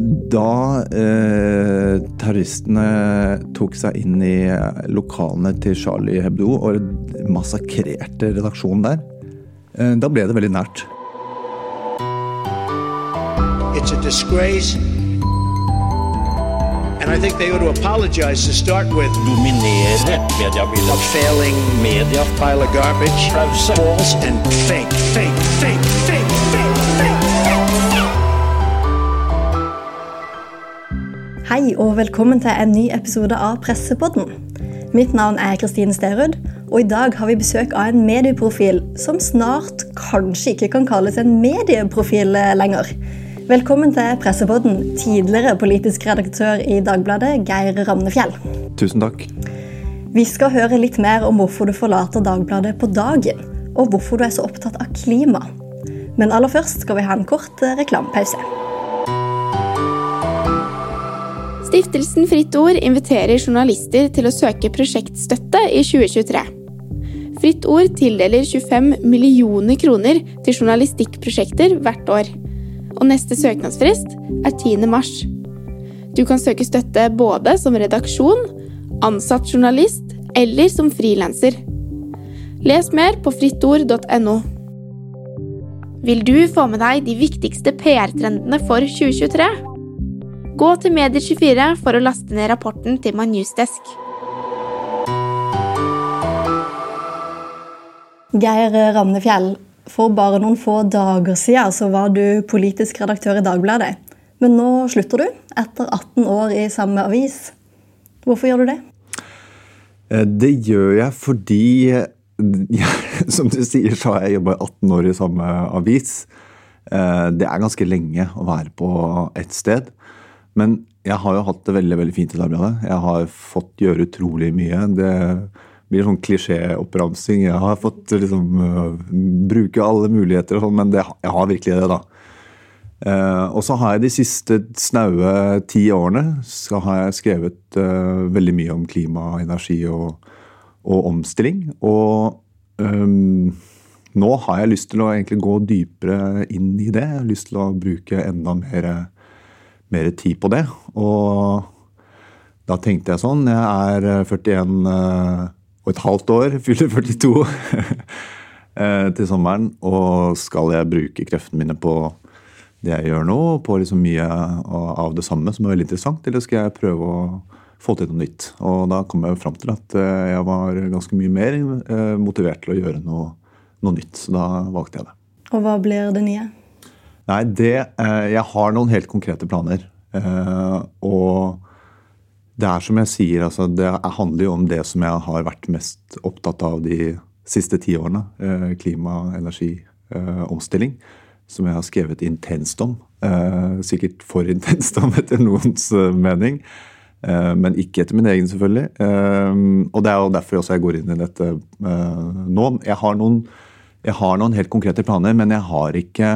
Da eh, terroristene tok seg inn i lokalene til Charlie Hebdo og massakrerte redaksjonen der, eh, da ble det veldig nært. It's a disgrace. And I think they ought to apologize to start with dominere mediebildet. failing Media pile of garbage, false and fake, fake, fake, fake. Hei og velkommen til en ny episode av Pressepodden. Mitt navn er Kristine Sterud, og i dag har vi besøk av en medieprofil som snart kanskje ikke kan kalles en medieprofil eh, lenger. Velkommen til Pressepodden, tidligere politisk redaktør i Dagbladet, Geir Ramnefjell. Tusen takk. Vi skal høre litt mer om hvorfor du forlater Dagbladet på dagen, og hvorfor du er så opptatt av klima. Men aller først skal vi ha en kort eh, reklamepause. Stiftelsen Fritt Ord inviterer journalister til å søke prosjektstøtte i 2023. Fritt Ord tildeler 25 millioner kroner til journalistikkprosjekter hvert år. Og neste søknadsfrist er 10. mars. Du kan søke støtte både som redaksjon, ansatt journalist eller som frilanser. Les mer på frittord.no. Vil du få med deg de viktigste PR-trendene for 2023? Gå til Medier24 for å laste ned rapporten til My Newsdesk. Geir Ramnefjell, for bare noen få dager siden så var du politisk redaktør i Dagbladet. Men nå slutter du, etter 18 år i samme avis. Hvorfor gjør du det? Eh, Det gjør jeg fordi ja, Som du sier, så har jeg jobba 18 år i samme avis. Eh, Det er ganske lenge å være på ett sted. Men jeg har jo hatt det veldig veldig fint i Dagbladet. Jeg har fått gjøre utrolig mye. Det blir sånn klisjéoppramsing. Jeg har fått liksom øh, bruke alle muligheter og sånn, men det, jeg har virkelig det, da. Uh, og så har jeg de siste snaue ti årene så har jeg skrevet uh, veldig mye om klima, energi og, og omstilling. Og um, nå har jeg lyst til å egentlig gå dypere inn i det. Jeg har lyst til å bruke enda mer, mer tid på det. Og da tenkte jeg sånn Jeg er 41 eh, og et halvt år, fyller 42 eh, til sommeren. Og skal jeg bruke kreftene mine på det jeg gjør nå, på liksom mye av det samme som er veldig interessant, eller skal jeg prøve å få til noe nytt? Og da kom jeg fram til at eh, jeg var ganske mye mer eh, motivert til å gjøre noe, noe nytt. Så da valgte jeg det. Og hva blir det nye? Nei, det eh, Jeg har noen helt konkrete planer. Eh, og det er som jeg sier, altså, det handler jo om det som jeg har vært mest opptatt av de siste ti årene. Eh, klima, energi, omstilling. Som jeg har skrevet intenst om. Sikkert for intenst om, etter noens mening. Men ikke etter min egen, selvfølgelig. Og det er jo derfor også jeg går inn i dette nå. Jeg har, noen, jeg har noen helt konkrete planer, men jeg har ikke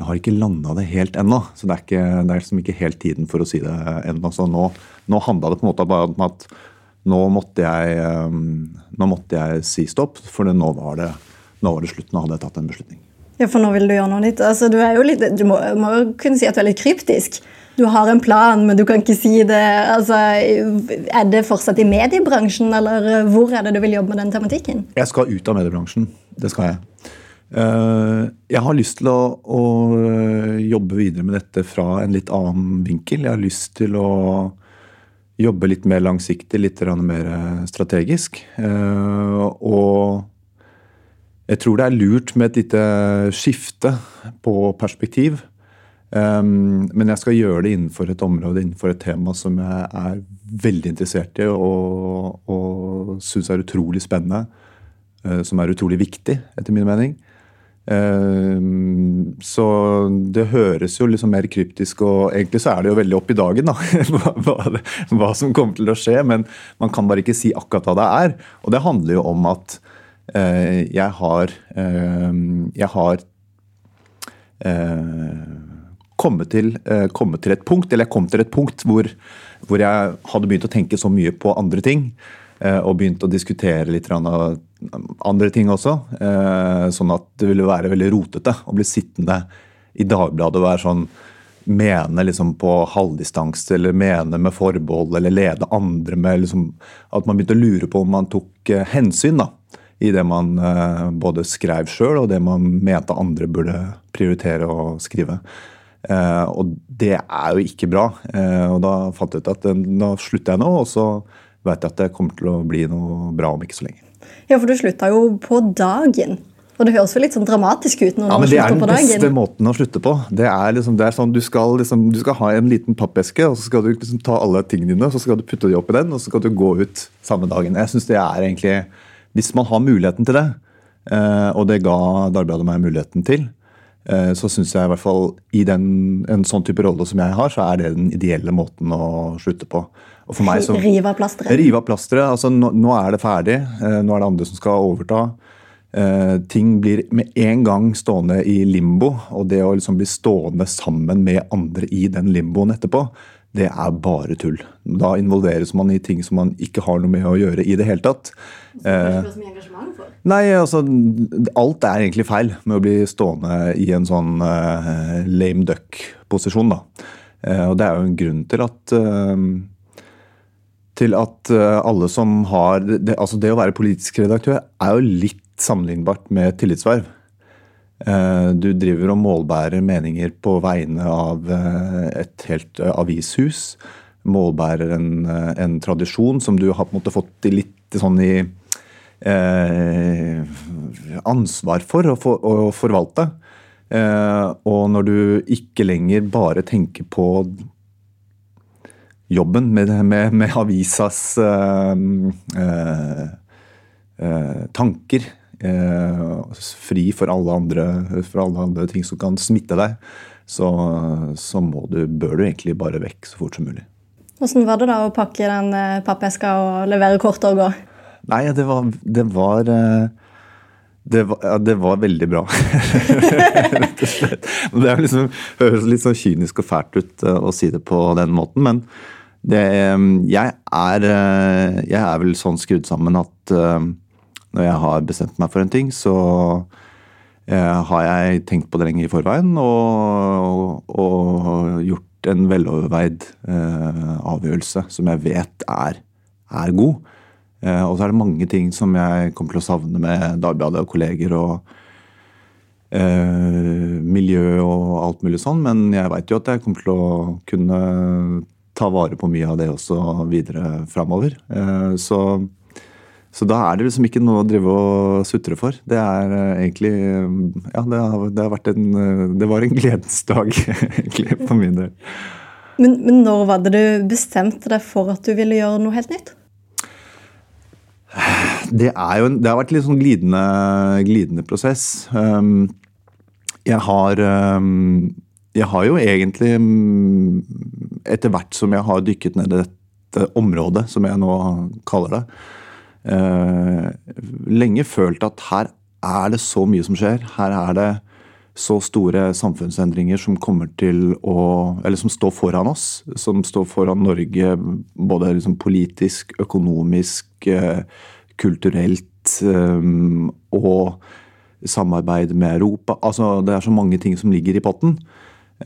jeg har ikke landa det helt ennå. Så det er, ikke, det er liksom ikke helt tiden for å si det ennå. Så nå, nå handla det på en måte bare om at nå måtte jeg, um, nå måtte jeg si stopp, for nå, var det, nå var det slutt. Nå hadde jeg tatt en beslutning. Ja, for nå vil du gjøre noe nytt. Altså, du litt, du må, må kunne si at du er litt kryptisk. Du har en plan, men du kan ikke si det. Altså, er det fortsatt i mediebransjen, eller hvor er det du vil jobbe med den tematikken? Jeg skal ut av mediebransjen. Det skal jeg. Eh, Jeg har lyst til å, å jobbe videre med dette fra en litt annen vinkel. Jeg har lyst til å jobbe litt mer langsiktig, litt mer strategisk. Eh, Og jeg tror det er lurt med et lite skifte på perspektiv. Men jeg skal gjøre det innenfor et område, innenfor et tema som jeg er veldig interessert i og, og syns er utrolig spennende. eh, som er utrolig viktig, etter min mening. Um, så det høres jo liksom mer kryptisk og egentlig så er det jo veldig opp i dagen da, hva, hva som kommer til å skje, men man kan bare ikke si akkurat hva det er. Og det handler jo om at eh, jeg har eh, Jeg har eh, kommet, til, eh, kommet til et punkt, eller jeg kom til et punkt hvor, hvor jeg hadde begynt å tenke så mye på andre ting. Eh, Og begynt å diskutere litt andre ting også. eh, Sånn at det ville være veldig rotete å bli sittende i Dagbladet og være sånn mene liksom på halvdistanse eller mene med forbehold eller lede andre med liksom, At man begynte å lure på om man tok eh, hensyn da, i det man både skrev sjøl og det man mente andre burde prioritere å skrive. Uh, og det er jo ikke bra. Uh, og da fant jeg ut at eh, da slutter jeg nå, og så vet jeg at det kommer til å bli noe bra om ikke så lenge. Ja, for du slutta jo på dagen. Og det høres jo litt sånn dramatisk ut når Ja, men Det er den beste måten å slutte på. Det er liksom, det er sånn, du skal, liksom, du skal ha en liten pappeske, og så skal du liksom ta alle tingene dine så skal du putte de oppi den, og så skal du gå ut samme dagen. Jeg synes det er egentlig, Hvis man har muligheten til det, eh, og det ga Dagbladet meg muligheten til, så syns jeg i hvert fall i den, en sånn type rolle som jeg har, så er det den ideelle måten å slutte på. Og for meg så Rive av plasteret. Rive av plasteret. Altså, nå, nå er det ferdig. Eh, nå er det andre som skal overta. Eh, ting blir med en gang stående i limbo, og det å liksom bli stående sammen med andre i den limboen etterpå, det er bare tull. Da involveres man i ting som man ikke har noe med å gjøre i det hele tatt. Det er ikke mye engasjement for. Nei, altså Alt er egentlig feil med å bli stående i en sånn uh, lame duck-posisjon, da. Uh, og det er jo en grunn til at uh, til at eh, alle som har det, altså det å være politisk redaktør er jo litt sammenlignbart med tillitsverv. Eh, Du driver og målbærer meninger på vegne av eh, et helt eh, avishus. Målbærer en, en tradisjon som du har på en måte fått litt sånn i eh, ansvar for å, for å forvalte. Eh, og når du ikke lenger bare tenker på jobben med, med, med avisas eh, tanker. Eh, fri for alle, andre, for alle andre ting som kan smitte deg. Så, så må du, bør du egentlig bare vekk så fort som mulig. Hvordan var det da å pakke den eh, pappeska og levere kortet og gå? Nei, det var Det var, eh, det var, ja, det var veldig bra. Rett og slett. Det er liksom, høres litt sånn kynisk og fælt ut å si det på den måten, men det, jeg, er, jeg er vel sånn skrudd sammen at når jeg har bestemt meg for en ting, så eh, har jeg tenkt på det lenge i forveien og, og gjort en veloverveid eh, avgjørelse som jeg vet er, er god. Eh, og så er det mange ting som jeg kommer til å savne med Dagbladet og kolleger og eh, miljø og alt mulig sånn, men jeg veit jo at jeg kommer til å kunne ta vare på mye av det også videre framover. Eh, så, så da er det liksom ikke noe å drive og sutre for. Det er eh, egentlig Ja, det har, det har vært en eh, Det var en gledens dag, egentlig, for min del. Men, men når var det du bestemte deg for at du ville gjøre noe helt nytt? Det, er jo en, det har vært en litt sånn glidende, glidende prosess. Um, jeg har um, Jeg har jo egentlig, um, etter hvert som jeg har dykket ned i dette området, som jeg nå kaller det, lenge følt at her er det så mye som skjer. Her er det så store samfunnsendringer som kommer til å Eller som står foran oss. Som står foran Norge både liksom politisk, økonomisk, eh, kulturelt eh, og samarbeid med Europa. Altså det er så mange ting som ligger i potten.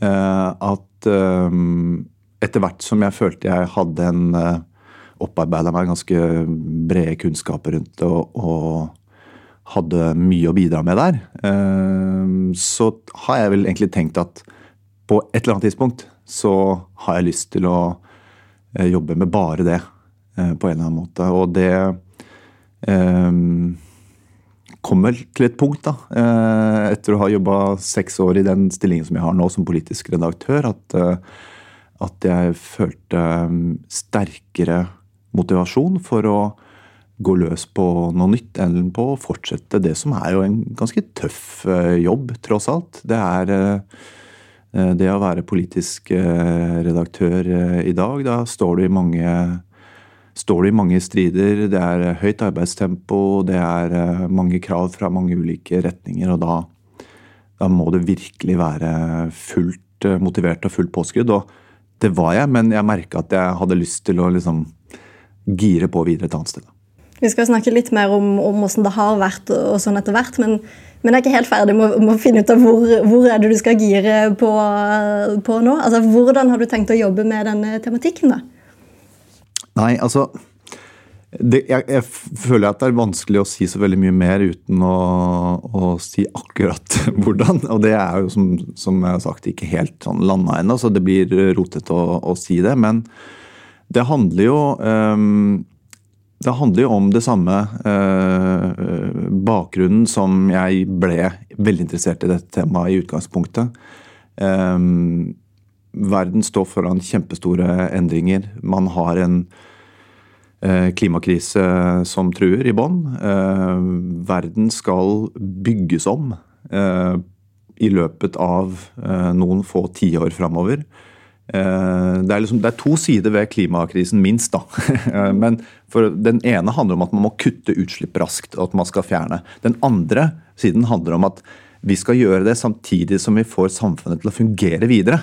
eh, At eh, etter hvert som jeg følte jeg hadde en opparbeida meg ganske brede kunnskaper rundt det og, og hadde mye å bidra med der, eh, så har jeg vel egentlig tenkt at på et eller annet tidspunkt så har jeg lyst til å eh, jobbe med bare det eh, på en eller annen måte. Og det kommer til et punkt, da, etter å ha jobba seks år i den stillingen som jeg har nå som politisk redaktør, at, at jeg følte sterkere motivasjon for å gå løs på noe nytt enn på å fortsette det som er jo en ganske tøff eh, jobb, tross alt. Det er eh, det å være politisk eh, redaktør i dag. Da står du i mange du i mange strider. Det er høyt arbeidstempo, det er mange krav fra mange ulike retninger. Og da, da må du virkelig være fullt motivert og fullt påskudd. Og det var jeg, men jeg merka at jeg hadde lyst til å liksom gire på videre et annet sted. Vi skal snakke litt mer om, om hvordan det har vært og sånn etter hvert, men, men jeg er ikke helt ferdig med, med å finne ut av hvor, hvor er det du skal gire på, på nå. Altså, Hvordan har du tenkt å jobbe med denne tematikken? da? Nei, altså det, jeg, jeg, føler at det er vanskelig å si så veldig mye mer uten å, å si akkurat hvordan. Og det er jo som, som jeg har sagt ikke helt sånn landa ennå, så det blir rotete å, å, si det. Men det handler jo um, det handler jo om det samme uh, bakgrunnen som jeg ble veldig interessert i dette temaet i utgangspunktet. Um, verden står foran kjempestore endringer. Man har en uh, klimakrise som truer i bånn. Uh, verden skal bygges om i løpet av noen få tiår framover. Eh, det er, liksom, det er, to sider ved klimakrisen, minst. da. Men Den ene handler om at man må kutte utslipp raskt, og at man skal fjerne. Den andre siden handler om at vi skal gjøre det samtidig som vi får samfunnet til å fungere videre.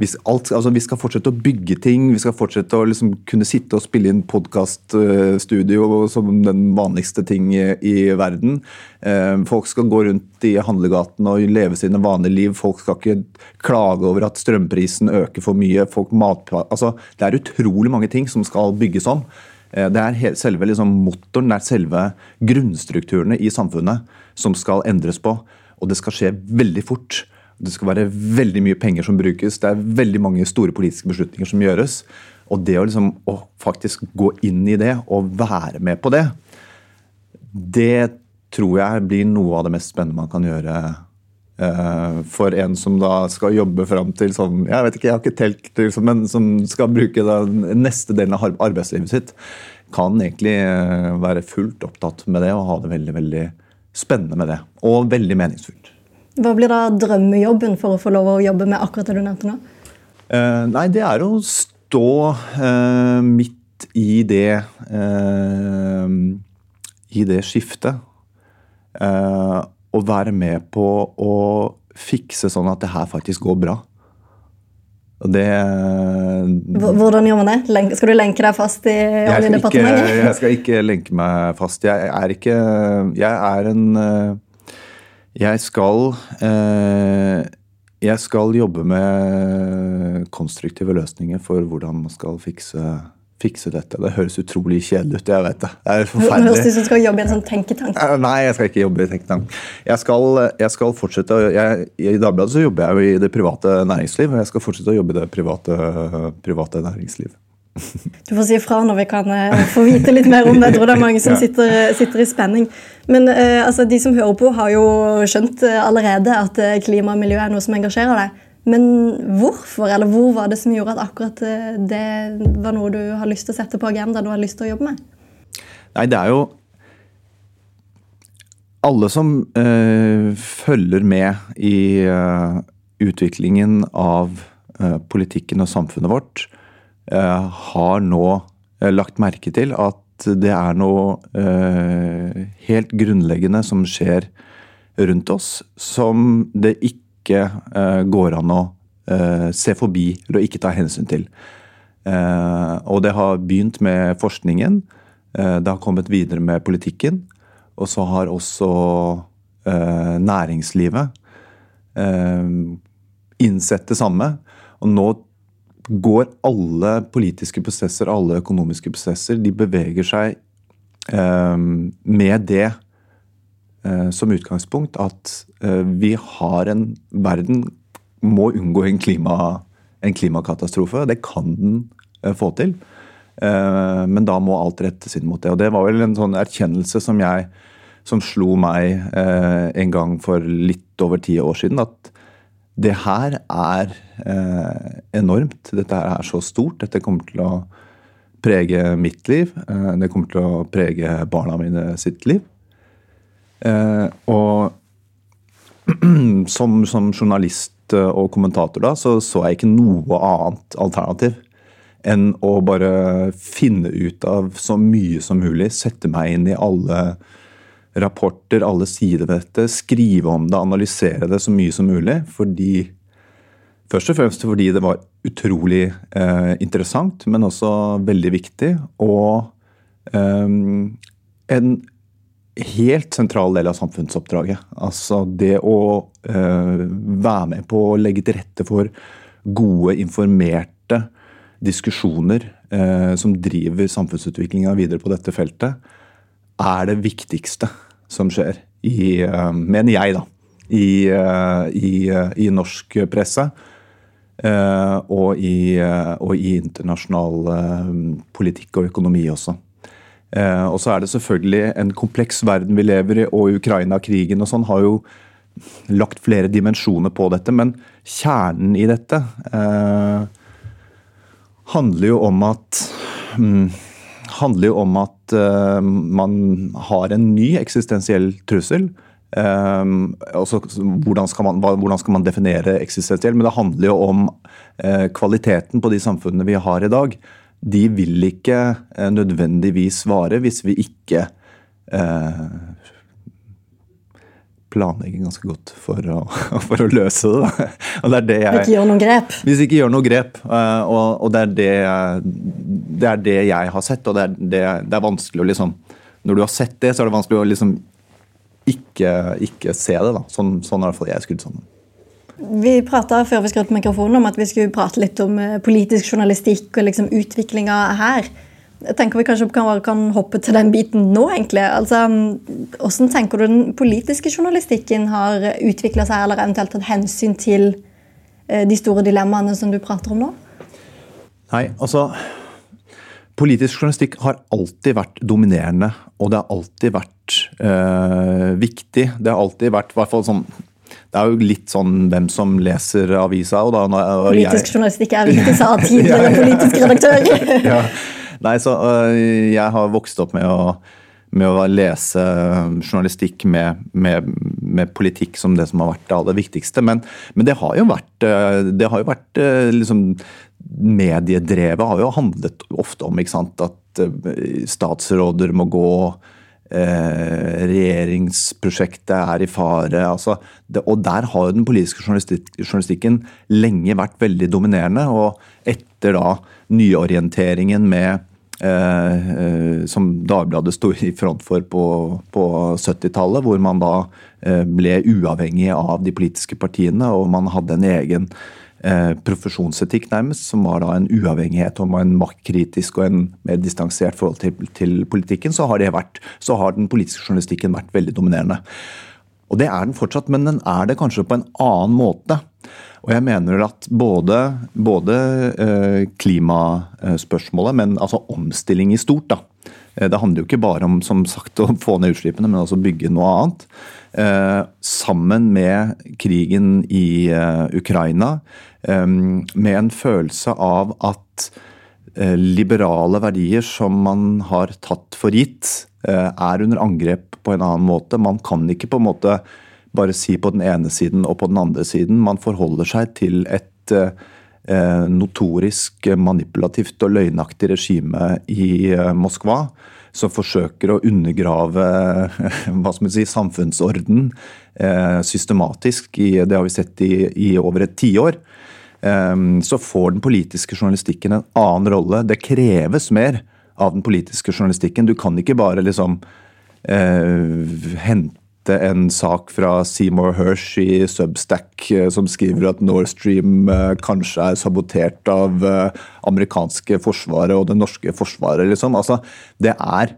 Alt, altså vi, skal fortsette å bygge ting, vi skal fortsette å liksom kunne sitte og spille inn podkaststudio som den vanligste ting i, verden. Eh, folk skal gå rundt i handlegatene og leve sine vanlige liv. Folk skal ikke klage over at strømprisen øker for mye. Folk mat, altså, det er utrolig mange ting som skal bygges om. Eh, det er selve liksom, motoren, det er selve grunnstrukturene i samfunnet som skal endres på. Og det skal skje veldig fort. Det skal være veldig mye penger som brukes. Det er veldig mange store politiske beslutninger som gjøres. Og det å, liksom, å faktisk gå inn i det og være med på det, det tror jeg blir noe av det mest spennende man kan gjøre uh, for en som da skal jobbe fram til sånn Jeg vet ikke, jeg har ikke telt, liksom, men som skal bruke den neste delen av arbeidslivet sitt, kan egentlig uh, være fullt opptatt med det og ha det veldig, veldig spennende med det. Og veldig meningsfullt. Hva blir da drømmejobben for å få lov å jobbe med akkurat det du nevnte nå? Uh, nei, det er å stå uh, midt i det uh, I det skiftet. og være med på å fikse sånn at det her faktisk går bra. Og det Hvordan gjør man det? Skal du lenke deg fast i oljedepartementet? Jeg skal ikke lenke meg fast. Jeg er ikke Jeg er en jeg skal eh, Jeg skal jobbe med konstruktive løsninger for hvordan man skal fikse, fikse dette. Det høres utrolig kjedelig ut, jeg vet det. Det er forferdelig. Høres ut som du skal jobbe i en sånn tenketank. Eh, nei, jeg skal ikke jobbe i tenketank. Jeg skal, jeg skal fortsette jeg, I Dagbladet så jobber jeg jo i det private næringsliv, og jeg skal fortsette å jobbe i det private, private næringsliv. Du får si ifra når vi kan uh, få vite litt mer om det. Jeg tror det er mange som sitter, sitter i spenning. Men uh, altså, de som hører på, har jo skjønt uh, allerede at klima og miljø er noe som engasjerer deg. Men hvorfor, eller hvor var det som gjorde at akkurat det var noe du har lyst til å sette på agendaen og har lyst til å jobbe med? Nei, det er jo Alle som følger med i utviklingen av politikken og samfunnet vårt, Eh, har nå eh, lagt merke til at det er noe eh, helt grunnleggende som skjer rundt oss, som det ikke går an å se forbi eller ikke ta hensyn til. Og det har begynt med forskningen. Det har kommet videre med politikken. Og så har også næringslivet innsett det samme. Og nå går alle politiske prosesser, alle økonomiske prosesser, de beveger seg eh, med det eh, som utgangspunkt at eh, vi har en Verden må unngå en, klima, en klimakatastrofe. Det kan den eh, få til. Eh, men da må alt rettes inn mot det. Og det var vel en sånn erkjennelse som jeg som slo meg eh, en gang for litt over ti år siden. at det her er eh, enormt. Dette her er så stort. Dette kommer til å prege mitt liv. Eh, det kommer til å prege barna mine sitt liv. Eh, og som, som, journalist og kommentator da, så så jeg ikke noe annet alternativ enn å bare finne ut av så mye som mulig, sette meg inn i alle rapporter, alle sider ved dette, skrive om det, analysere det så mye som mulig. fordi Først og fremst fordi det var utrolig eh, interessant, men også veldig viktig. Og eh, en helt sentral del av samfunnsoppdraget. Altså det å eh, være med på å legge til rette for gode, informerte diskusjoner eh, som driver samfunnsutviklinga videre på dette feltet, er det viktigste som skjer, i, eh, mener jeg, da, i, eh, i, eh, i norsk presse. og, i, og i internasjonal politikk og økonomi også. Og så er det selvfølgelig en kompleks verden vi lever i, og Ukraina-krigen og sånn har jo lagt flere dimensjoner på dette. Men kjernen i dette eh, handler jo om at mm, handler jo om at uh, man har en ny eksistensiell trussel. Um, også, hvordan, skal man, hvordan skal man definere eksistensiell? Men det handler jo om uh, kvaliteten på de samfunnene vi har i dag. De vil ikke uh, nødvendigvis vare hvis vi ikke eh, planlegger ganske godt for å, for å løse det. Da. Og det er det jeg Ikke gjør noen grep. hvis vi ikke gjør noen grep. eh, Og, og det, er det, det er det jeg har sett, og det er, det, det er vanskelig å liksom Når du har sett det, så er det vanskelig å liksom ikke, ikke se det. da. Sånn, sånn er i hvert fall jeg skrudd sammen. Vi prata før vi skrudde mikrofonen om at vi skulle prate litt om eh, politisk journalistikk og liksom utviklinga her. Jeg tenker vi kanskje kan, kan hoppe til den biten nå, egentlig. Altså, Hvordan tenker du den politiske journalistikken har utvikla seg, eller eventuelt tatt hensyn til eh, de store dilemmaene som du prater om nå? Nei, altså Politisk journalistikk har alltid vært dominerende, og det har alltid vært øh, viktig. Det har alltid vært i hvert fall sånn Det er jo litt sånn hvem som leser avisa. Og da, og jeg- Politisk journalistikk er viktig, sa tidligere politisk redaktør. ja. Nei, så øh, jeg har vokst opp med å, med å lese journalistikk med, med, med politikk som det som har vært det aller viktigste. Men, men det har jo vært, øh, det har jo vært øh, liksom Mediedrevet har jo handlet ofte om sant, at øh, statsråder må gå. Eh, regjeringsprosjektet er i fare. Altså, det, og der har jo den politiske journalistik, journalistikken lenge vært veldig dominerende. Og etter da nyorienteringen med som Dagbladet sto i front for på, på 70-tallet, hvor man da eh, ble uavhengig av de politiske partiene, og man hadde en egen eh, profesjonsetikk, nærmest, som var da en uavhengighet og en maktkritisk og en mer distansert forhold til, til politikken, så har, vært, så har den politiske journalistikken vært veldig dominerende. Og det er den fortsatt, men den er det kanskje på en annen måte. Og jeg mener at både, både eh, klimaspørsmålet, men altså omstilling i stort, da. Eh, Det handler jo ikke bare om som sagt, å få ned utslippene, men også bygge noe annet. Eh, sammen med krigen i Ukraina, med en følelse av at liberale verdier som man har tatt for gitt, er under angrep på en annen måte. Man kan ikke på en måte bare si på den ene siden og på den andre siden. Man forholder seg til et eh, eh, notorisk manipulativt og løgnaktig regime i eh, Moskva. Som forsøker å undergrave hva skal man si, samfunnsorden eh, systematisk. Det har vi sett i, i over et tiår. Så får den politiske journalistikken en annen rolle. Det kreves mer av den politiske journalistikken. Du kan ikke bare liksom eh, hente en sak fra Seymour Hersh i Substack eh, som skriver at Nord Stream eh, kanskje er sabotert av eh, amerikanske forsvaret og det norske forsvaret. Liksom. Altså, det er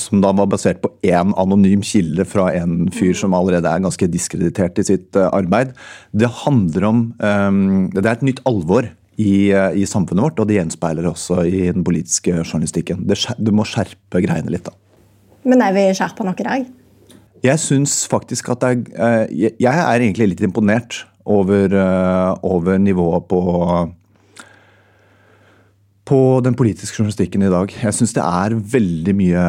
som da var basert på én anonym kilde fra en fyr som allerede er ganske diskreditert i sitt arbeid. Det handler om Det er et nytt alvor i, eh, i samfunnet vårt, og det gjenspeiler også i den politiske journalistikken. Det, du må skjerpe greiene litt, da. Men er vi skjerpa nok i dag? Jeg syns faktisk at det er eh, jeg- Jeg er egentlig litt imponert over, eh, over nivået på på den politiske journalistikken i dag. Jeg syns det er veldig mye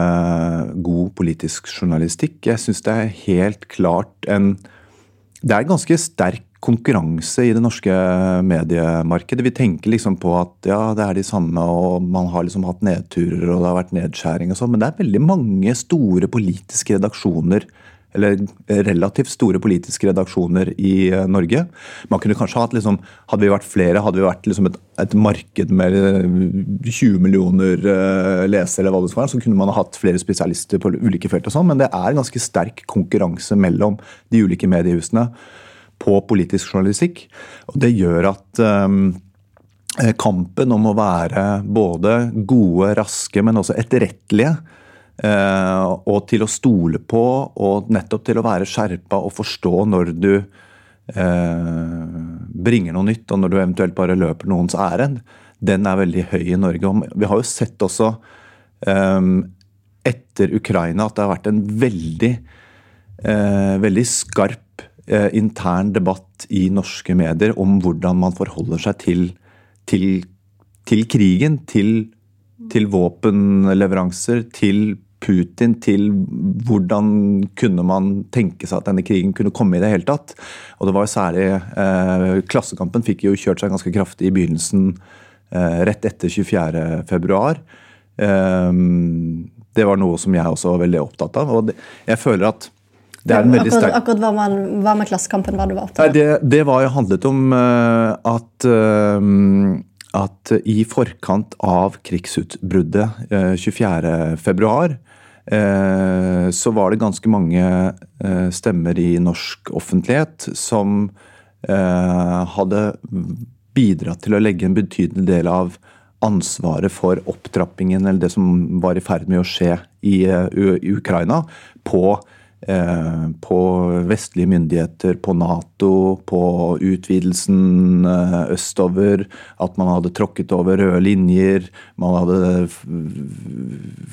god politisk journalistikk. Jeg syns det er helt klart en Det er en ganske sterk konkurranse i det norske mediemarkedet. Vi tenker liksom på at ja, det er de samme, og man har liksom hatt nedturer og det har vært nedskjæring og sånn, men det er veldig mange store politiske redaksjoner eller relativt store politiske redaksjoner i eh, Norge. Man kunne kanskje hatt liksom, Hadde vi vært flere, hadde vi vært liksom et, et marked med eh, 20 millioner eh, lesere, eller hva det skal være, så kunne man hatt flere spesialister på ulike felt. og sånn, Men det er en ganske sterk konkurranse mellom de ulike mediehusene på politisk journalistikk. og Det gjør at um, kampen om å være både gode, raske, men også etterrettelige uh, og til å stole på, og nettopp til å være skjerpa og forstå når du uh, bringer noe nytt, og når du eventuelt bare løper noens ærend, den er veldig høy i Norge. Vi har jo sett også um, etter Ukraina at det har vært en veldig, veldig skarp intern debatt i norske medier om hvordan man forholder seg til, til, til krigen, til, til våpenleveranser, til Putin til hvordan kunne man tenke seg at denne krigen kunne komme i det hele tatt. Og det var særlig eh, Klassekampen fikk jo kjørt seg ganske kraftig i begynnelsen, eh, rett etter 24.2. Eh, det var noe som jeg også var veldig opptatt av. og jeg føler at det er en veldig sterk... Akkurat, hva, man, hva, med Klassekampen var du var opptatt av? Det, det var handlet om uh, at uh, at i forkant av krigsutbruddet 24.2 Eh, så var det ganske mange eh, stemmer i norsk offentlighet som eh, hadde bidratt til å legge en betydelig del av ansvaret for opptrappingen, eller det som var i ferd med å skje i, i Ukraina, på, eh, på, vestlige myndigheter, på Nato, på utvidelsen eh, østover. At man hadde tråkket over røde linjer. Man hadde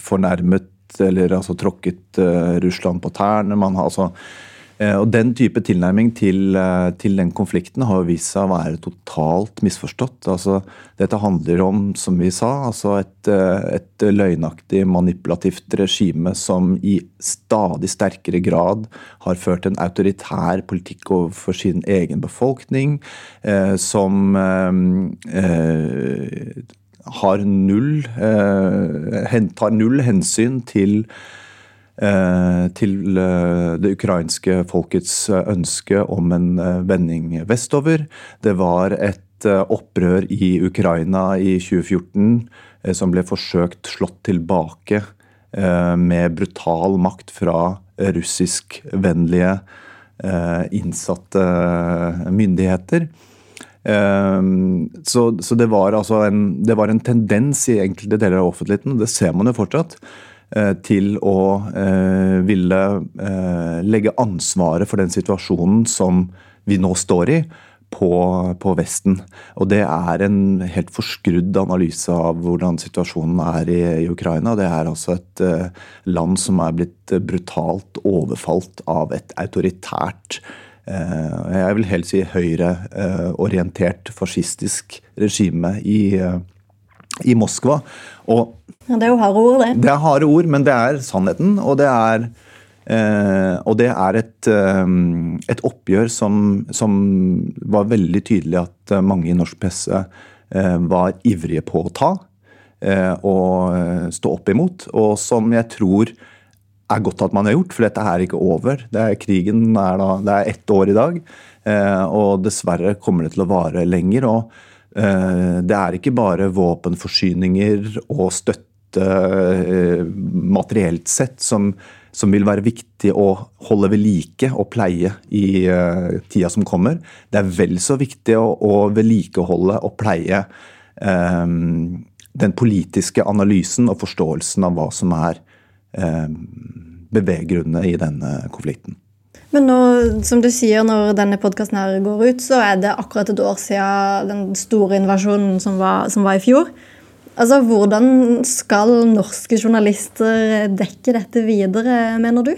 fornærmet eller altså tråkket uh, Russland på tærne. Man altså og Den type tilnærming til, uh, til, den konflikten har vist seg å være totalt misforstått. Altså, dette handler om, som vi sa, altså et, et løgnaktig, manipulativt regime som i stadig sterkere grad har ført en autoritær politikk overfor sin egen befolkning, som har null, eh, tar null hensyn til eh, til eh, det ukrainske folkets ønske om en vending vestover. Det var et opprør i Ukraina i 2014 som ble forsøkt slått tilbake med brutal makt fra russiskvennlige innsatte myndigheter. Så, det, var altså en, det var en tendens i enkelte deler av offentligheten, og det ser man jo fortsatt, eh, til å eh, ville eh, legge ansvaret for den situasjonen som vi nå står i, på, på, Vesten. Og det er en helt forskrudd analyse av hvordan situasjonen er i, i Ukraina. Det er altså et eh, land som er blitt brutalt overfalt av et autoritært Eh, jeg vil helt si høyreorientert fascistisk regime i, eh, i Moskva. Og ja, det er jo harde ord, det. Det er harde ord, men det er sannheten. Og det er, eh, og det er et, et oppgjør som, som, var veldig tydelig at mange i norsk presse var ivrige på å ta og stå opp imot. Og som jeg tror er godt at man har gjort, for dette er ikke over. Det er, krigen er da, det er ett år i dag, eh, og dessverre kommer det til å vare lenger. og eh, Det er ikke bare våpenforsyninger og støtte eh, materielt sett som, som vil være viktig å holde ved like og pleie i tida som kommer. Det er vel så viktig å, å vedlikeholde og pleie den politiske analysen og forståelsen av hva som er um, beveggrunnene i denne konflikten. Men nå, som du sier, når denne podkasten går ut, så er det akkurat et år siden den store invasjonen som var, som var i fjor. Altså, Hvordan skal norske journalister dekke dette videre, mener du?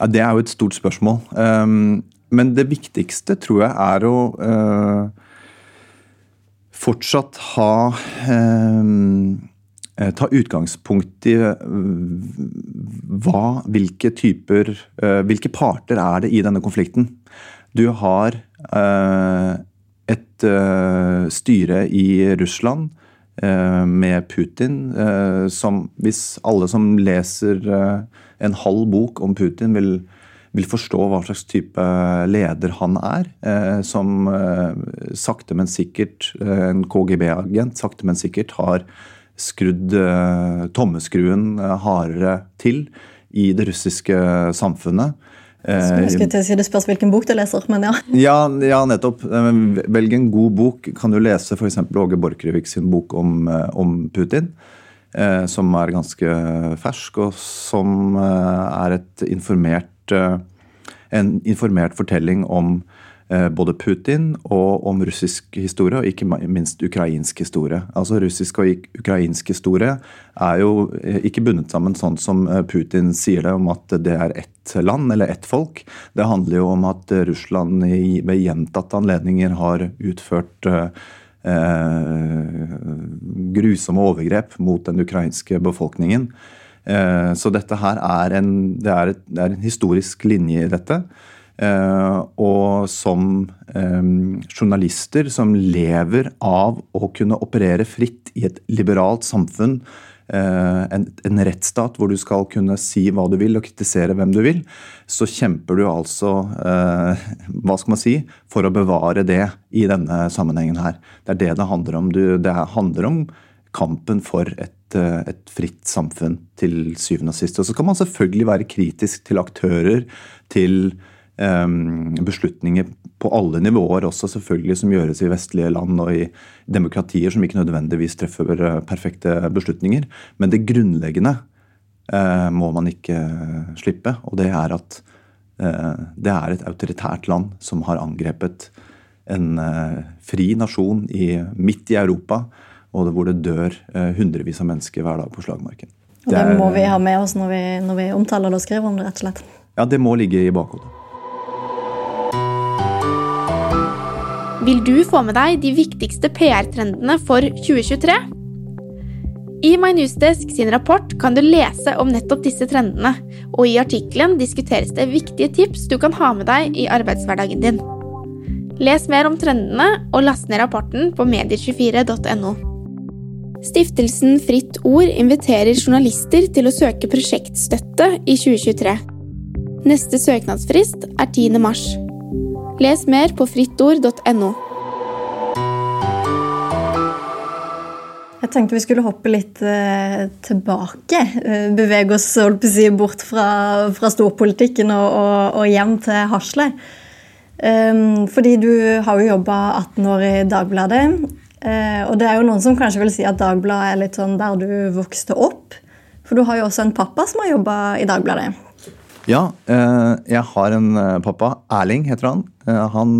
Ja, Det er jo et stort spørsmål. Um, men det viktigste tror jeg er å uh, fortsatt ha um, ta utgangspunkt i eh, hva, hvilke typer eh, Hvilke parter er det i denne konflikten? Du har et styre i Russland med Putin som Hvis alle som leser en halv bok om Putin, vil vil forstå hva slags type leder han er. Eh, som eh, sakte, men sikkert, eh, en KGB-agent, sakte, men sikkert har skrudd tommeskruen hardere til i det russiske samfunnet. Jeg skulle til å si Det spørs hvilken bok du leser, men ja. Ja, ja nettopp. Velg en god bok. Kan du lese f.eks. Åge Borchgrevik sin bok om, om Putin? Eh, som er ganske fersk, og som eh, er et informert, eh, en informert fortelling om både Putin og om russisk historie, og ikke minst ukrainsk historie. Altså Russisk og ukrainsk historie er jo ikke bundet sammen sånn som Putin sier det, om at det er ett land eller ett folk. Det handler jo om at Russland ved gjentatte anledninger har utført Eh, grusomme overgrep mot den ukrainske befolkningen. Eh, så dette her er en, det er, et, det er en historisk linje i dette. Eh, og som journalister som lever av å kunne operere fritt i et liberalt samfunn, Eh, en, en, rettsstat hvor du skal kunne si hva du vil og kritisere hvem du vil, så kjemper du altså eh, hva skal man si, for å bevare det i denne sammenhengen her. Det er det det handler om. Du, det handler om kampen for et, eh, et fritt samfunn til syvende og sist. Og så kan man selvfølgelig være kritisk til aktører, til Ehm, beslutninger på alle nivåer også, selvfølgelig, som gjøres i vestlige land og i demokratier som ikke nødvendigvis treffer eh, perfekte beslutninger. Men det grunnleggende eh, må man ikke slippe, og det er at eh, det er et autoritært land som har angrepet en fri nasjon i, midt i Europa, og hvor det dør hundrevis av mennesker hver dag på slagmarken. Og det, det må vi ha med oss når vi, når vi omtaler det og skriver om det, rett og slett. Ja, det må ligge i bakhodet. Vil du få med deg de viktigste PR-trendene for 2023? I MyNewsDesk sin rapport kan du lese om nettopp disse trendene, og i artikkelen diskuteres det viktige tips du kan ha med deg i arbeidshverdagen din. Les mer om trendene og last ned rapporten på medier24.no. Stiftelsen Fritt Ord inviterer journalister til å søke prosjektstøtte i 2023. Neste søknadsfrist er 10. mars. Les mer på frittord.no. Jeg tenkte vi skulle hoppe litt eh, tilbake. Eh, bevege oss si, bort fra, fra storpolitikken og, og, og, hjem til Hasle. Um, fordi du har jo jobba 18 år i Dagbladet. Uh, og det er jo noen som kanskje vil si at Dagbladet er litt sånn der du vokste opp. For du har jo også en pappa som har jobba i Dagbladet. Ja, eh, jeg har en eh, pappa. Erling heter han. Eh, han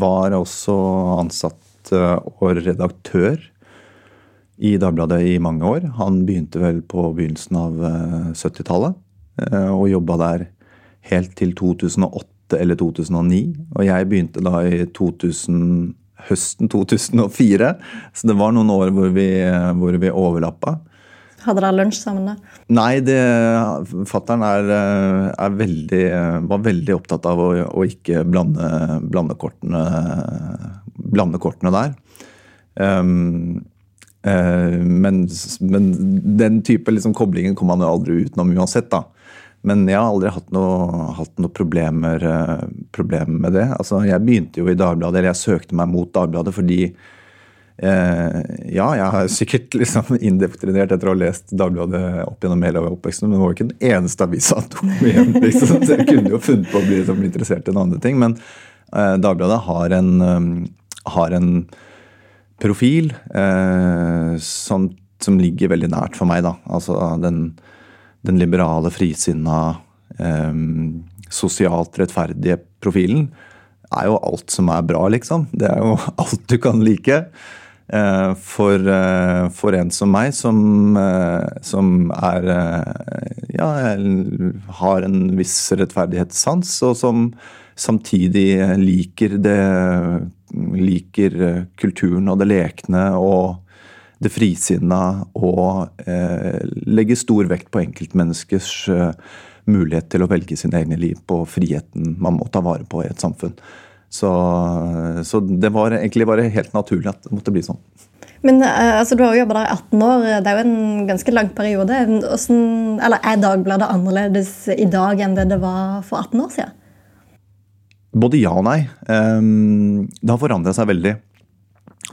var også ansatt og redaktør i Dagbladet i mange år. Han begynte vel på begynnelsen av 70-tallet og jobba der helt til 2008 eller 2009. Og jeg begynte da i 2000, høsten 2004, så det var noen år hvor vi, hvor vi overlappa. Hadde dere lunsj sammen da? Nei, fattern er, er veldig, var veldig opptatt av å, å ikke blande, blande, kortene, blande, kortene, der. Um, uh, men, men, den type liksom, koblingen kom man jo aldri utenom uansett. da. Men jeg har aldri hatt noe, hatt noe problemer, uh, problemer, med det. Altså, jeg begynte jo i Dagbladet, eller jeg søkte meg mot Dagbladet fordi Eh, ja, jeg har sikkert liksom indoktrinert etter å ha lest Dagbladet opp gjennom hele oppveksten, men det var jo ikke den eneste avisa han tok med hjem. Liksom. Så jeg kunne jo funnet på å bli liksom, interessert i en annen ting. Men eh, Dagbladet har en, um, har en profil eh, som, som, ligger veldig nært for meg. da. Altså den, den liberale, frisinna, eh, sosialt rettferdige profilen er jo alt som er bra, liksom. Det er jo alt du kan like. Eh, for, eh, for, en som meg, som, eh, som er Ja, har en viss rettferdighetssans, og som samtidig liker det Liker kulturen og det lekne og det frisinna og eh, legger stor vekt på enkeltmenneskers mulighet til å velge sine egne liv på friheten man må ta vare på i et samfunn. Så, så, det var egentlig bare helt naturlig at det måtte bli sånn. Men eh, altså, du har jo jobba der i 18 år. Det er jo en ganske lang periode. Hvordan, eller Er Dagbladet annerledes i dag enn det det var for 18 år siden? Både ja og nei. Ehm, Det har forandra seg veldig.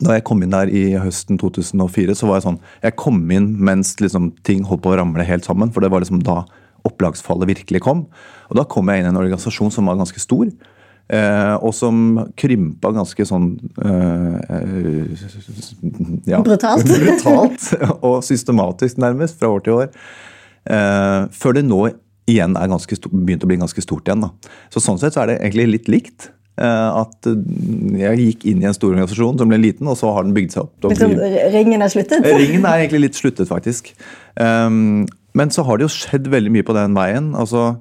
Da jeg kom inn der i høsten 2004, så var jeg sånn Jeg kom inn mens liksom ting holdt på å ramle helt sammen, for det var liksom da opplagsfallet virkelig kom. Og da kom jeg inn i en organisasjon som var ganske stor. Eh, og som krympa ganske sånn eh, ja, Brutalt. brutalt og systematisk, nærmest, fra år til år. Eh, før det nå igjen er begynt å bli ganske stort igjen. Da. Så Sånn sett så er det egentlig litt likt. eh, at eh, jeg gikk inn i en stor organisasjon som ble liten, og så har den bygd seg opp. Liksom, ringen er sluttet? Ringen er egentlig litt sluttet, faktisk. Um, men så har det jo skjedd veldig mye på den veien. Altså,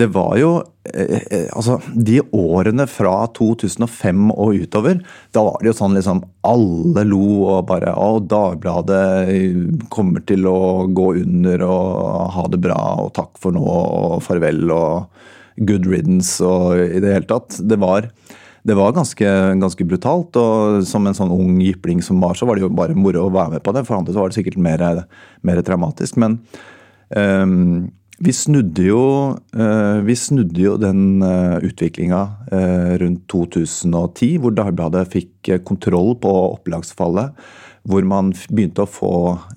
det var jo eh, eh, Altså, de årene fra 2005 og utover, da var det jo sånn liksom Alle lo og bare Å, Dagbladet kommer til å gå under og ha det bra og takk for nå og farvel og good riddance og i det hele tatt. Det var det var ganske, ganske brutalt, og som en sånn ung jypling som var, så var det jo bare moro å være med på det. For andre så var det sikkert mer, mer traumatisk. Men ehm, vi snudde jo, eh, vi snudde jo den uh, utviklinga eh, rundt 2010, hvor Dagbladet fikk eh, kontroll på opplagsfallet. Hvor man begynte å få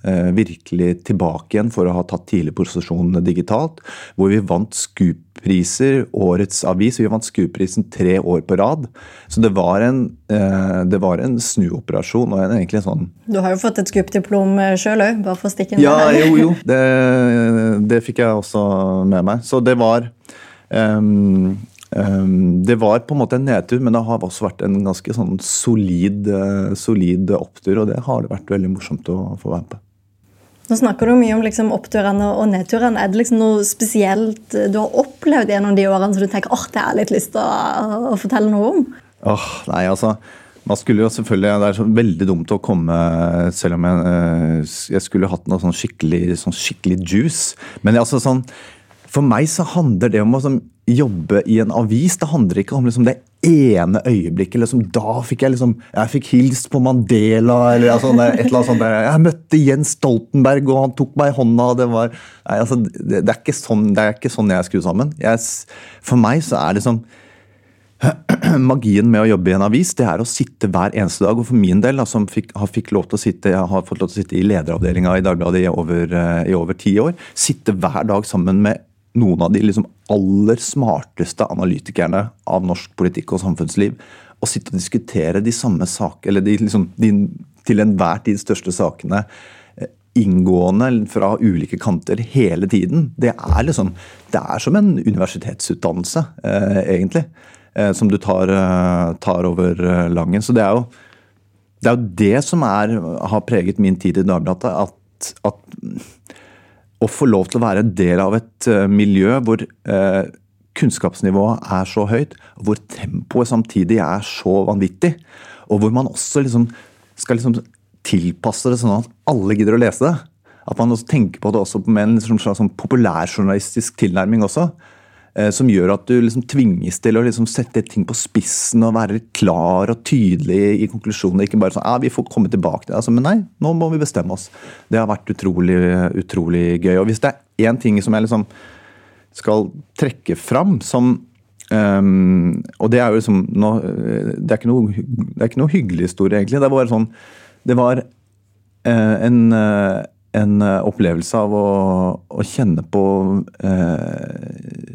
eh, virkelig tilbake igjen for å ha tatt tidlig posisjon digitalt. Hvor vi vant Scoop-priser, årets avis. Vi vant Scoop-prisen tre år på rad. Så det var en, eh, det var en snuoperasjon og en, egentlig en sånn Du har jo fått et Scoop-diplom sjøl òg, bare for å stikke inn ja, her. jo, jo. Det, det fikk jeg også med meg. Så det var um, um, Det var på en måte en nedtur, men det har også vært en ganske sånn solid, eh, solid opptur, og det har det vært veldig morsomt å få være med på. Nå snakker du mye om liksom oppturene og nedturene. Er det liksom noe spesielt du har opplevd gjennom de årene som du tenker åh, det har jeg litt lyst til å, å fortelle noe om? Åh, nei, altså man skulle jo selvfølgelig, Det er så veldig dumt å komme selv om jeg, eh, jeg skulle hatt noe sånn skikkelig, sånn skikkelig juice. Men altså sånn, for meg så handler det om å sånn, jobbe i en avis. Det handler ikke om liksom, det ene øyeblikket. Liksom, da fikk jeg liksom Jeg fikk hilst på Mandela, eller altså, et eller annet sånt. Jeg møtte Jens Stoltenberg, og han tok meg i hånda. Det var, nei, altså, det, det, er sånn, det er ikke sånn jeg er skrudd sammen. Jeg, for meg så er sånn magien med å jobbe i en avis, det er å sitte hver eneste dag. Og for min del, da, som fikk, har, fikk lov til å sitte, jeg har fått lov til å sitte i lederavdelinga i Dagbladet i over, eh, i over ti år, sitte hver dag sammen med noen av de liksom aller smarteste analytikerne av norsk politikk og samfunnsliv, og sitte og diskutere de samme sakene, eller de, liksom, de til enhver tid største sakene eh, inngående fra ulike kanter hele tiden. Det er liksom, det er som en universitetsutdannelse, eh, egentlig. Eh, som du tar, eh, tar over eh, langen. Så det er jo det, er jo det som er, har preget min tid i Dagbladet. At, at å få lov til å være en del av et eh, miljø hvor eh, kunnskapsnivået er så høyt, hvor tempoet samtidig er så vanvittig, og hvor man også liksom skal liksom tilpasse det sånn at alle gidder å lese det. At man også tenker på det også med en liksom slags sånn populærjournalistisk tilnærming også. Eh, Som gjør at du liksom tvinges til å liksom sette ting på spissen og være klar og tydelig i konklusjonene. Ikke bare sånn ja, vi får komme tilbake til det. Altså, men nei, nå må vi bestemme oss. Det har vært utrolig, utrolig gøy. Og hvis det er én ting som jeg liksom skal trekke fram som um, Og det er jo liksom nå, eh, det, er ikke noe, det er ikke noe hyggelig historie, egentlig. Det var sånn Det var uh, en, en eh, opplevelse av å, å kjenne på eh,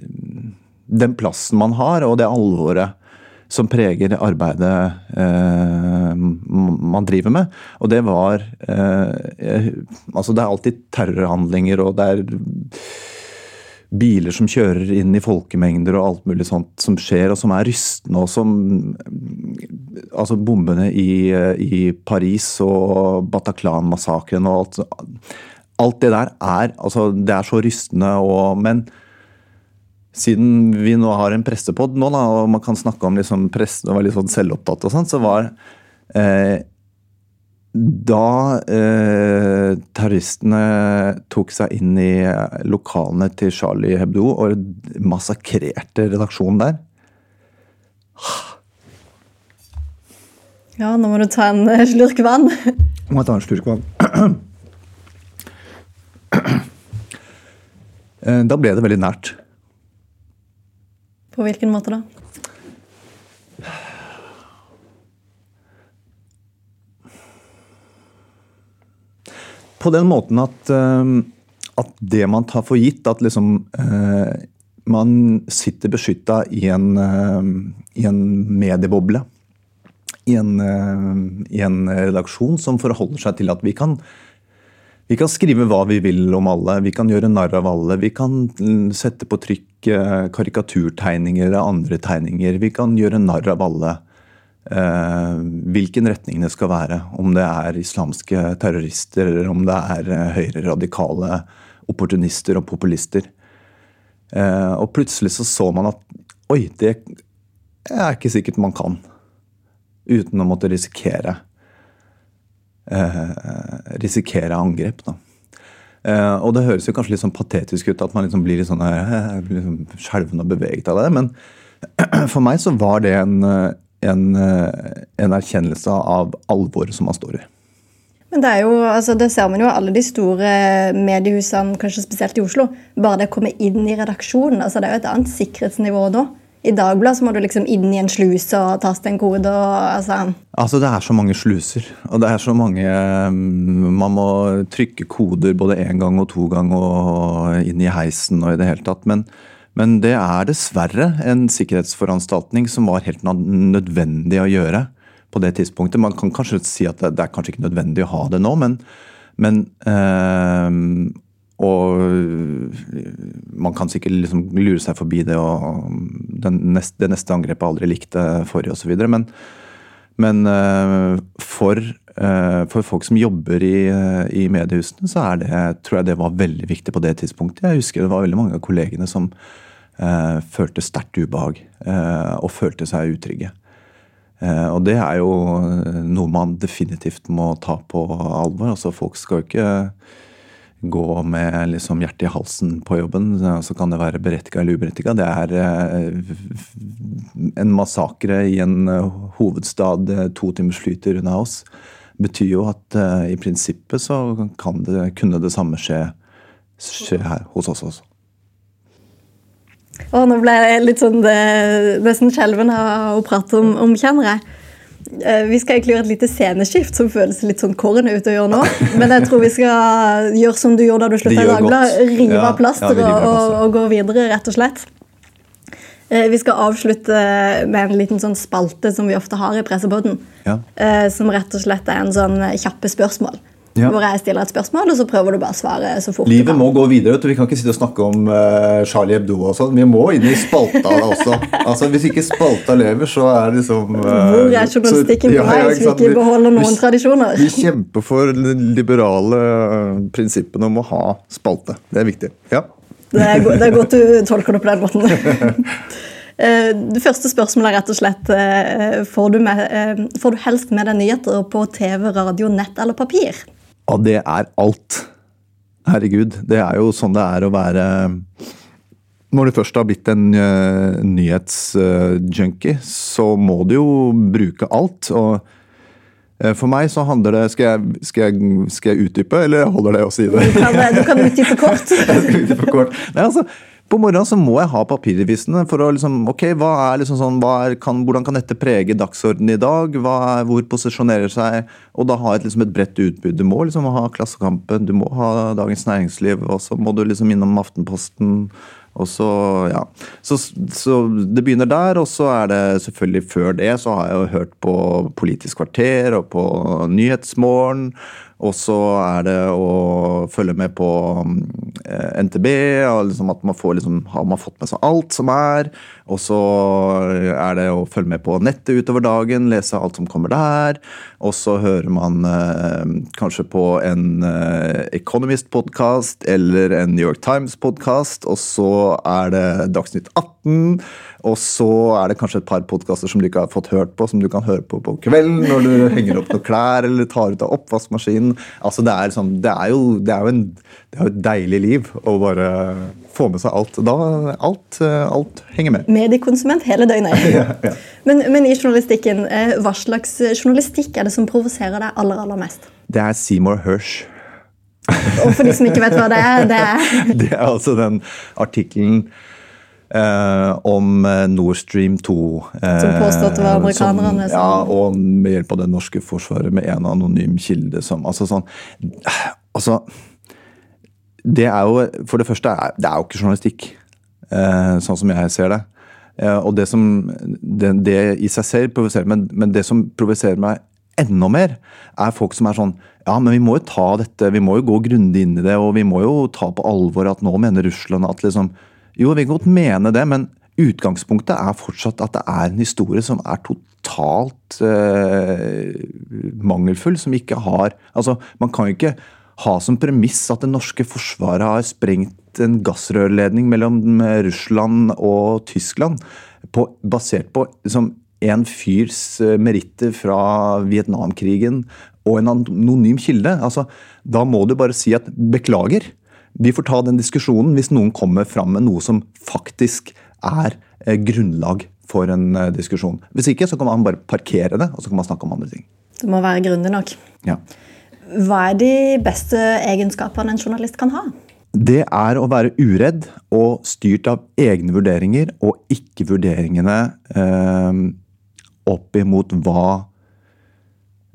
den plassen man har, og det alvoret som preger arbeidet eh, man driver med. Og det var eh, Altså, det er alltid terrorhandlinger, og det er biler som kjører inn i folkemengder og alt mulig sånt som skjer, og som er rystende, og som Altså bombene i, i Paris og Bataclan-massakren og alt Alt det der er Altså, det er så rystende og Men siden vi nå har en pressepod nå, da, og man kan snakke om liksom presse og være litt sånn selvopptatt og sånn, så var eh, da eh, terroristene tok seg inn i lokalene til Charlie Hebdo og massakrerte redaksjonen der Ja, nå må du ta en eh, slurk vann. Må jeg ta en slurk vann? Eh, Da ble det veldig nært. På hvilken måte da? På den måten at, eh, at det man tar for gitt, at liksom eh, man sitter beskytta i, eh, i en medieboble. I en, eh, I en redaksjon som forholder seg til at vi kan vi kan skrive hva vi vil om alle, vi kan gjøre narr av alle. Vi kan sette på trykk karikaturtegninger av andre tegninger. Vi kan gjøre narr av alle. Eh, hvilken retning det skal være. Om det er islamske terrorister, eller om det er eh, høyreradikale opportunister og populister. Eh, og plutselig så så man at oi, det er ikke sikkert man kan. Uten å måtte risikere risikere angrep. Da. Og det høres jo kanskje litt sånn patetisk ut at man liksom blir litt sånn liksom skjelven og beveget av det, men for meg så var det en, en, eh, en erkjennelse av alvoret som man står i. Men det er jo, altså det ser man jo alle de store mediehusene, kanskje spesielt i Oslo. Bare det å komme inn i redaksjonen. altså Det er jo et annet sikkerhetsnivå da. I Dagbladet så må du liksom inn i en sluse og taste en kode. og altså... Altså, Det er så mange sluser. og det er så mange mm, Man må trykke koder både én gang og to ganger og inn i heisen og i det hele tatt. Men, men det er dessverre en sikkerhetsforanstaltning som var helt nødvendig å gjøre på det tidspunktet. Man kan kanskje si at det, er kanskje ikke nødvendig å ha det nå, men, men øh, og man kan sikkert liksom lure seg forbi det og neste, det neste angrepet aldri likte forrige osv. Men, men for, for, folk som jobber i, i, mediehusene, så det, tror jeg det var veldig viktig på det tidspunktet. Jeg husker det var veldig mange av kollegene som eh, følte sterkt ubehag eh, og følte seg utrygge. Eh, og det er jo noe man definitivt må ta på alvor. altså Folk skal jo ikke gå med liksom hjertet i halsen på jobben. Så kan det være berettiga eller uberettiga. Det er en massakre i en hovedstad to timers flyter unna oss. Betyr jo at i prinsippet så kan det, kunne det samme skje, skje her hos oss også. Og nå ble jeg litt sånn nesten skjelven av å prate om, om kjennere. Vi skal egentlig gjøre et lite sceneskift som føles litt sånn kårende ut å gjøre nå. Men jeg tror vi skal gjøre som du gjorde da du slutta i Dagbladet. Rive av plasteret ja, og, og, gå videre, rett og slett. Vi skal avslutte med en liten sånn spalte som vi ofte har i Pressebåten. Ja. Som rett og slett er en sånn kjappe spørsmål. Ja. Hvor jeg stiller et spørsmål, og så prøver du bare å svare så fort Livet må gå videre. Vi kan ikke sitte og snakke om uh, Charlie Hebdo og sånn. Vi må inn i spalta også. altså, Hvis ikke spalta lever, så er det liksom Hvor er journalistikken på vei hvis vi ikke beholder noen vi, tradisjoner? Vi kjemper for de liberale prinsippene om å ha spalte. Det er viktig. Ja. Det er, det er godt du tolker det på den måten. Det første spørsmålet er rett og slett får du, med, får du helst med deg nyheter på TV, radio, nett eller papir? Ja, det er alt. Herregud. Det er jo sånn det er å være Når du først har blitt en nyhetsjunkie, så må du jo bruke alt. Og for meg så handler det Skal jeg, skal jeg, skal jeg utdype, eller holder det å si det? Du kan, du kan utdype kort. jeg skal utdype kort. Nei, altså, på morgenen så må jeg ha papiravisene for å liksom Ok, hva er liksom sånn, er, kan, hvordan kan dette prege dagsordenen i dag? Er, hvor posisjonerer seg Og da ha et, liksom et bredt utbud. Du må liksom ha Klassekampen, du må ha Dagens Næringsliv, og så må du liksom innom Aftenposten. Og så, ja. Så, så, det begynner der, og så er det selvfølgelig før det så har jeg jo hørt på Politisk kvarter og på Nyhetsmorgen. Og så er det å følge med på eh, NTB. Liksom at man får liksom, Har man fått med seg alt som er? Og så er det å følge med på nettet utover dagen, lese alt som kommer der. Og så hører man eh, kanskje på en eh, Economist-podkast eller en New York Times-podkast. Og så er det Dagsnytt 18. Og så er det kanskje et par podkaster som du ikke har fått hørt på, som du kan høre på på kvelden når du henger opp noen klær eller tar ut av oppvaskmaskinen. Altså, det er, sånn, det er, jo, det er jo, en, det er jo et deilig liv å bare få med seg alt. Da, alt, alt henger med. Mediekonsument hele døgnet. Ja, ja. Men, men i journalistikken, eh, hva slags journalistikk er det som provoserer deg aller, aller mest? Det er Seymour Hersh. Og for de som ikke vet hva det er, det er Det er altså den artikkelen eh, om eh, Nord Stream 2. Eh, Som det var amerikanerne som- Ja, og med hjelp av det norske forsvaret med en anonym kilde som Altså sånn Altså Det er jo For det første, er, det er jo ikke journalistikk, eh, sånn som jeg ser det. Og det som det, det i seg selv provoserer meg, men det som provoserer meg enda mer, er folk som er sånn Ja, men vi må jo ta dette, vi må jo gå grundig inn i det, og vi må jo ta på alvor at nå mener Russland at liksom Jo, vi kan godt mene det, men utgangspunktet er fortsatt at det er en historie som er totalt eh, mangelfull, som ikke har Altså, man kan jo ikke ha som premiss at det norske forsvaret har sprengt en gassrørledning mellom Russland og Tyskland, på, basert på liksom, en fyrs eh, meritter fra Vietnamkrigen og en anonym kilde. Altså, da må du bare si at beklager. Vi får ta den diskusjonen hvis noen kommer fram med noe som faktisk er eh, grunnlag for en eh, diskusjon. Hvis ikke så kan man bare parkere det, og så kan man snakke om andre ting. Det må være grundig nok. Ja. Hva er de beste egenskapene en journalist kan ha? Det er å være uredd og styrt av egne vurderinger, og ikke vurderingene eh, opp imot hva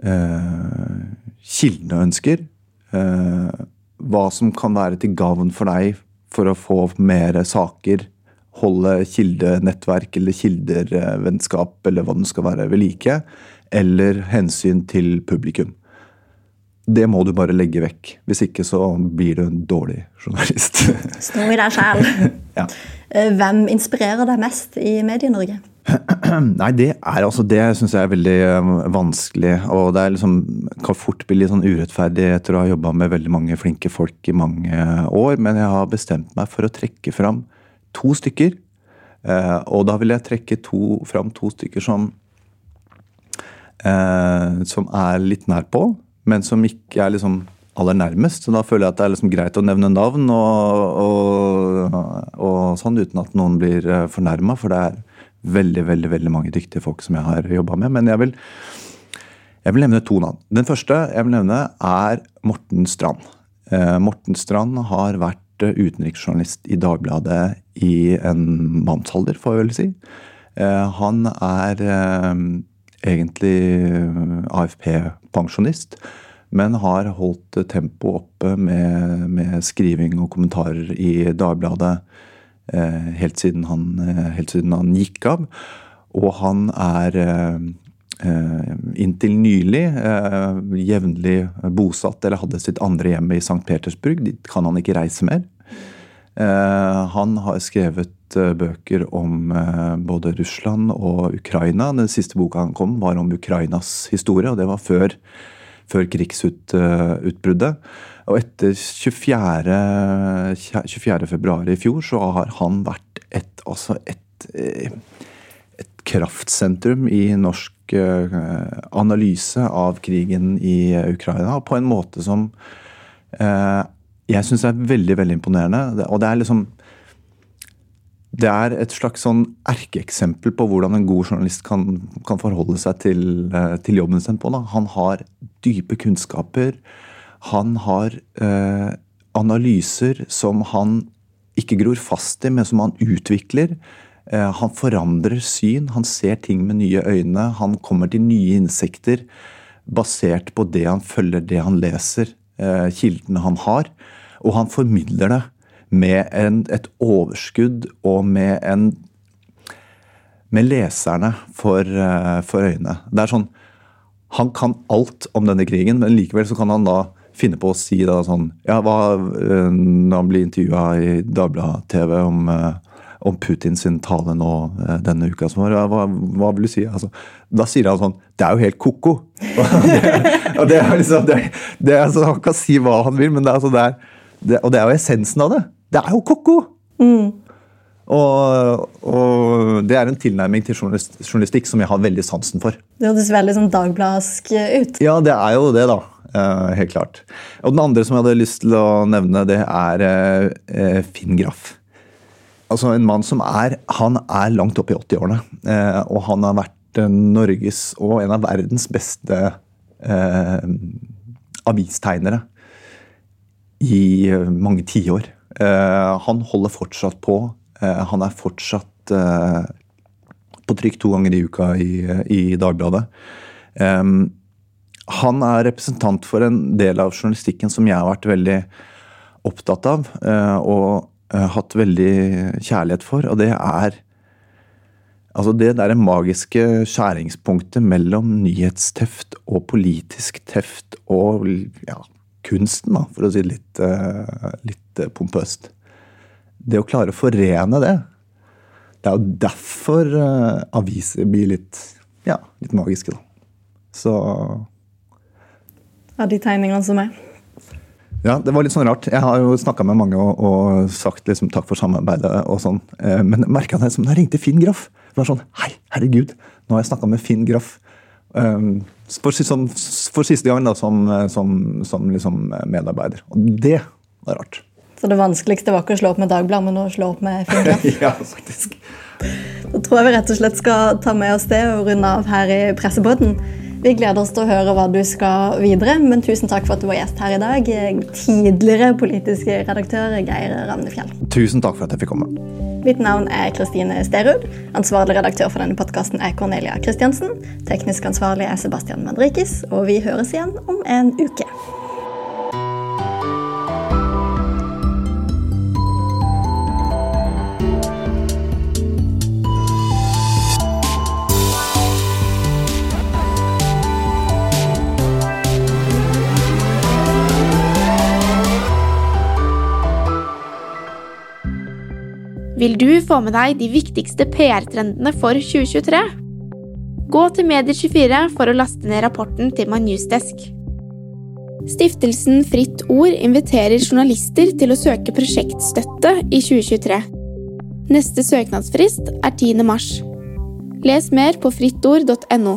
eh, kildene ønsker. Eh, hva som kan være til gavn for deg for å få mer saker. Holde kildenettverk eller kildervennskap eller hva det skal være ved like. Eller hensyn til publikum. Det må du bare legge vekk. Hvis ikke så blir du en dårlig journalist. Stå i deg sjæl. ja. Hvem inspirerer deg mest i Medie-Norge? Nei, det er altså det syns jeg er veldig eh, vanskelig. Og det er liksom, kan fort bli litt sånn urettferdig etter å ha jobba med veldig mange flinke folk i mange år. Men jeg har bestemt meg for å trekke fram to stykker. Eh, og da vil jeg trekke to, fram to stykker som eh, Som er litt nær på, men som ikke er liksom aller nærmest. Så da føler jeg at det er liksom greit å nevne navn og, og, og sånn uten at noen blir fornærma. For det er veldig veldig, veldig mange dyktige folk som jeg har jobba med. Men jeg vil, jeg vil nevne to navn. Den første jeg vil nevne, er Morten Strand. Eh, Morten Strand har vært utenriksjournalist i Dagbladet i en mannsalder, får jeg vel si. Eh, han er eh, egentlig AFP-pensjonist, men har holdt tempoet oppe med, med, skriving og kommentarer i Dagbladet eh, helt, siden han, helt siden han gikk av. Og han er eh, inntil nylig eh, jevnlig bosatt, eller hadde sitt andre hjem i St. Petersburg. Dit kan han ikke reise mer. Eh, han har skrevet eh, bøker om både Russland og Ukraina. Den siste boka han kom, var om Ukrainas historie, og det var før, før krigsutbruddet. Og etter 24. 24. februar i fjor så har han vært et, altså et, et kraftsentrum i norsk analyse av krigen i Ukraina på en måte som jeg syns er veldig veldig imponerende. Og det er liksom det er et slags sånn erkeeksempel på hvordan en god journalist kan, kan forholde seg til, til, jobben sin på. Da. Han har dype kunnskaper. Han har eh, analyser som han ikke gror fast i, men som han utvikler. Eh, han forandrer syn, han ser ting med nye øyne. Han kommer til nye innsikter basert på det han følger, det han leser, eh, kildene han har. Og han formidler det med en, et overskudd og med en med leserne for, for øynene. Det er sånn Han kan alt om denne krigen, men likevel så kan han da finne på å si da sånn Ja, hva Når han blir intervjua i Dagbladet-TV om, om Putin sin tale nå denne uka som var, hva, hva vil du si? Altså, da sier han sånn Det er jo helt ko-ko! og det, er liksom det, det er, altså, Han kan si hva han vil, men det er, altså, det er det, og det er jo essensen av det. Det er jo ko-ko! Mm. Og, og, det er en tilnærming til journalistikk som jeg har veldig sansen for. Det høres veldig sånn dagbladsk ut. Ja, det er jo det, da. Uh, helt klart. Og den andre som jeg hadde lyst til å nevne, det er uh, Finn Graff. altså en mann som er Han er langt oppe i 80-årene. Eh, og han har vært eh, Norges og en av verdens beste eh, avistegnere i eh, mange tiår. Eh, han holder fortsatt på. Eh, han er fortsatt eh, på trykk to ganger i uka i, i Dagbladet. Eh, han er representant for en del av journalistikken som jeg har vært veldig opptatt av eh, og eh, hatt veldig kjærlighet for, og det er Altså det derre magiske skjæringspunktet mellom nyhetsteft og politisk teft og ja, kunsten, da, for å si det litt, eh, litt pompøst. Det å klare å forene det. Det er jo derfor aviser blir litt, ja, litt magiske, da. Så Av de tegningene som er. Ja, det var litt sånn rart. Jeg har jo snakka med mange og, og sagt liksom takk for samarbeidet og sånn. Eh, Men merka det som da ringte Finn Graff. Det var sånn Hei, herregud, nå har jeg snakka med Finn Graff. Um, for, som, for siste gang da, som, som, som liksom medarbeider. Og det var rart. Så det vanskeligste var ikke å slå opp med Dagbladet, men å slå opp med Fingraf. ja, faktisk. Da tror jeg vi rett og slett skal ta med oss det og runde av her i Pressepodden. Vi gleder oss til å høre hva du skal videre, men tusen takk for at du var gjest her i dag. Tidligere politisk redaktør Geir Ravnefjell. Tusen takk for at jeg fikk komme. Mitt navn er Kristine Sterud. Ansvarlig redaktør for denne podkasten er Cornelia Kristiansen. Teknisk ansvarlig er Sebastian Madrikis, og vi høres igjen om en uke. Vil du få med deg de viktigste PR-trendene for 2023? Gå til Medier24 for å laste ned rapporten til My Newsdesk. Stiftelsen Fritt Ord inviterer journalister til å søke prosjektstøtte i 2023. Neste søknadsfrist er 10. mars. Les mer på frittord.no.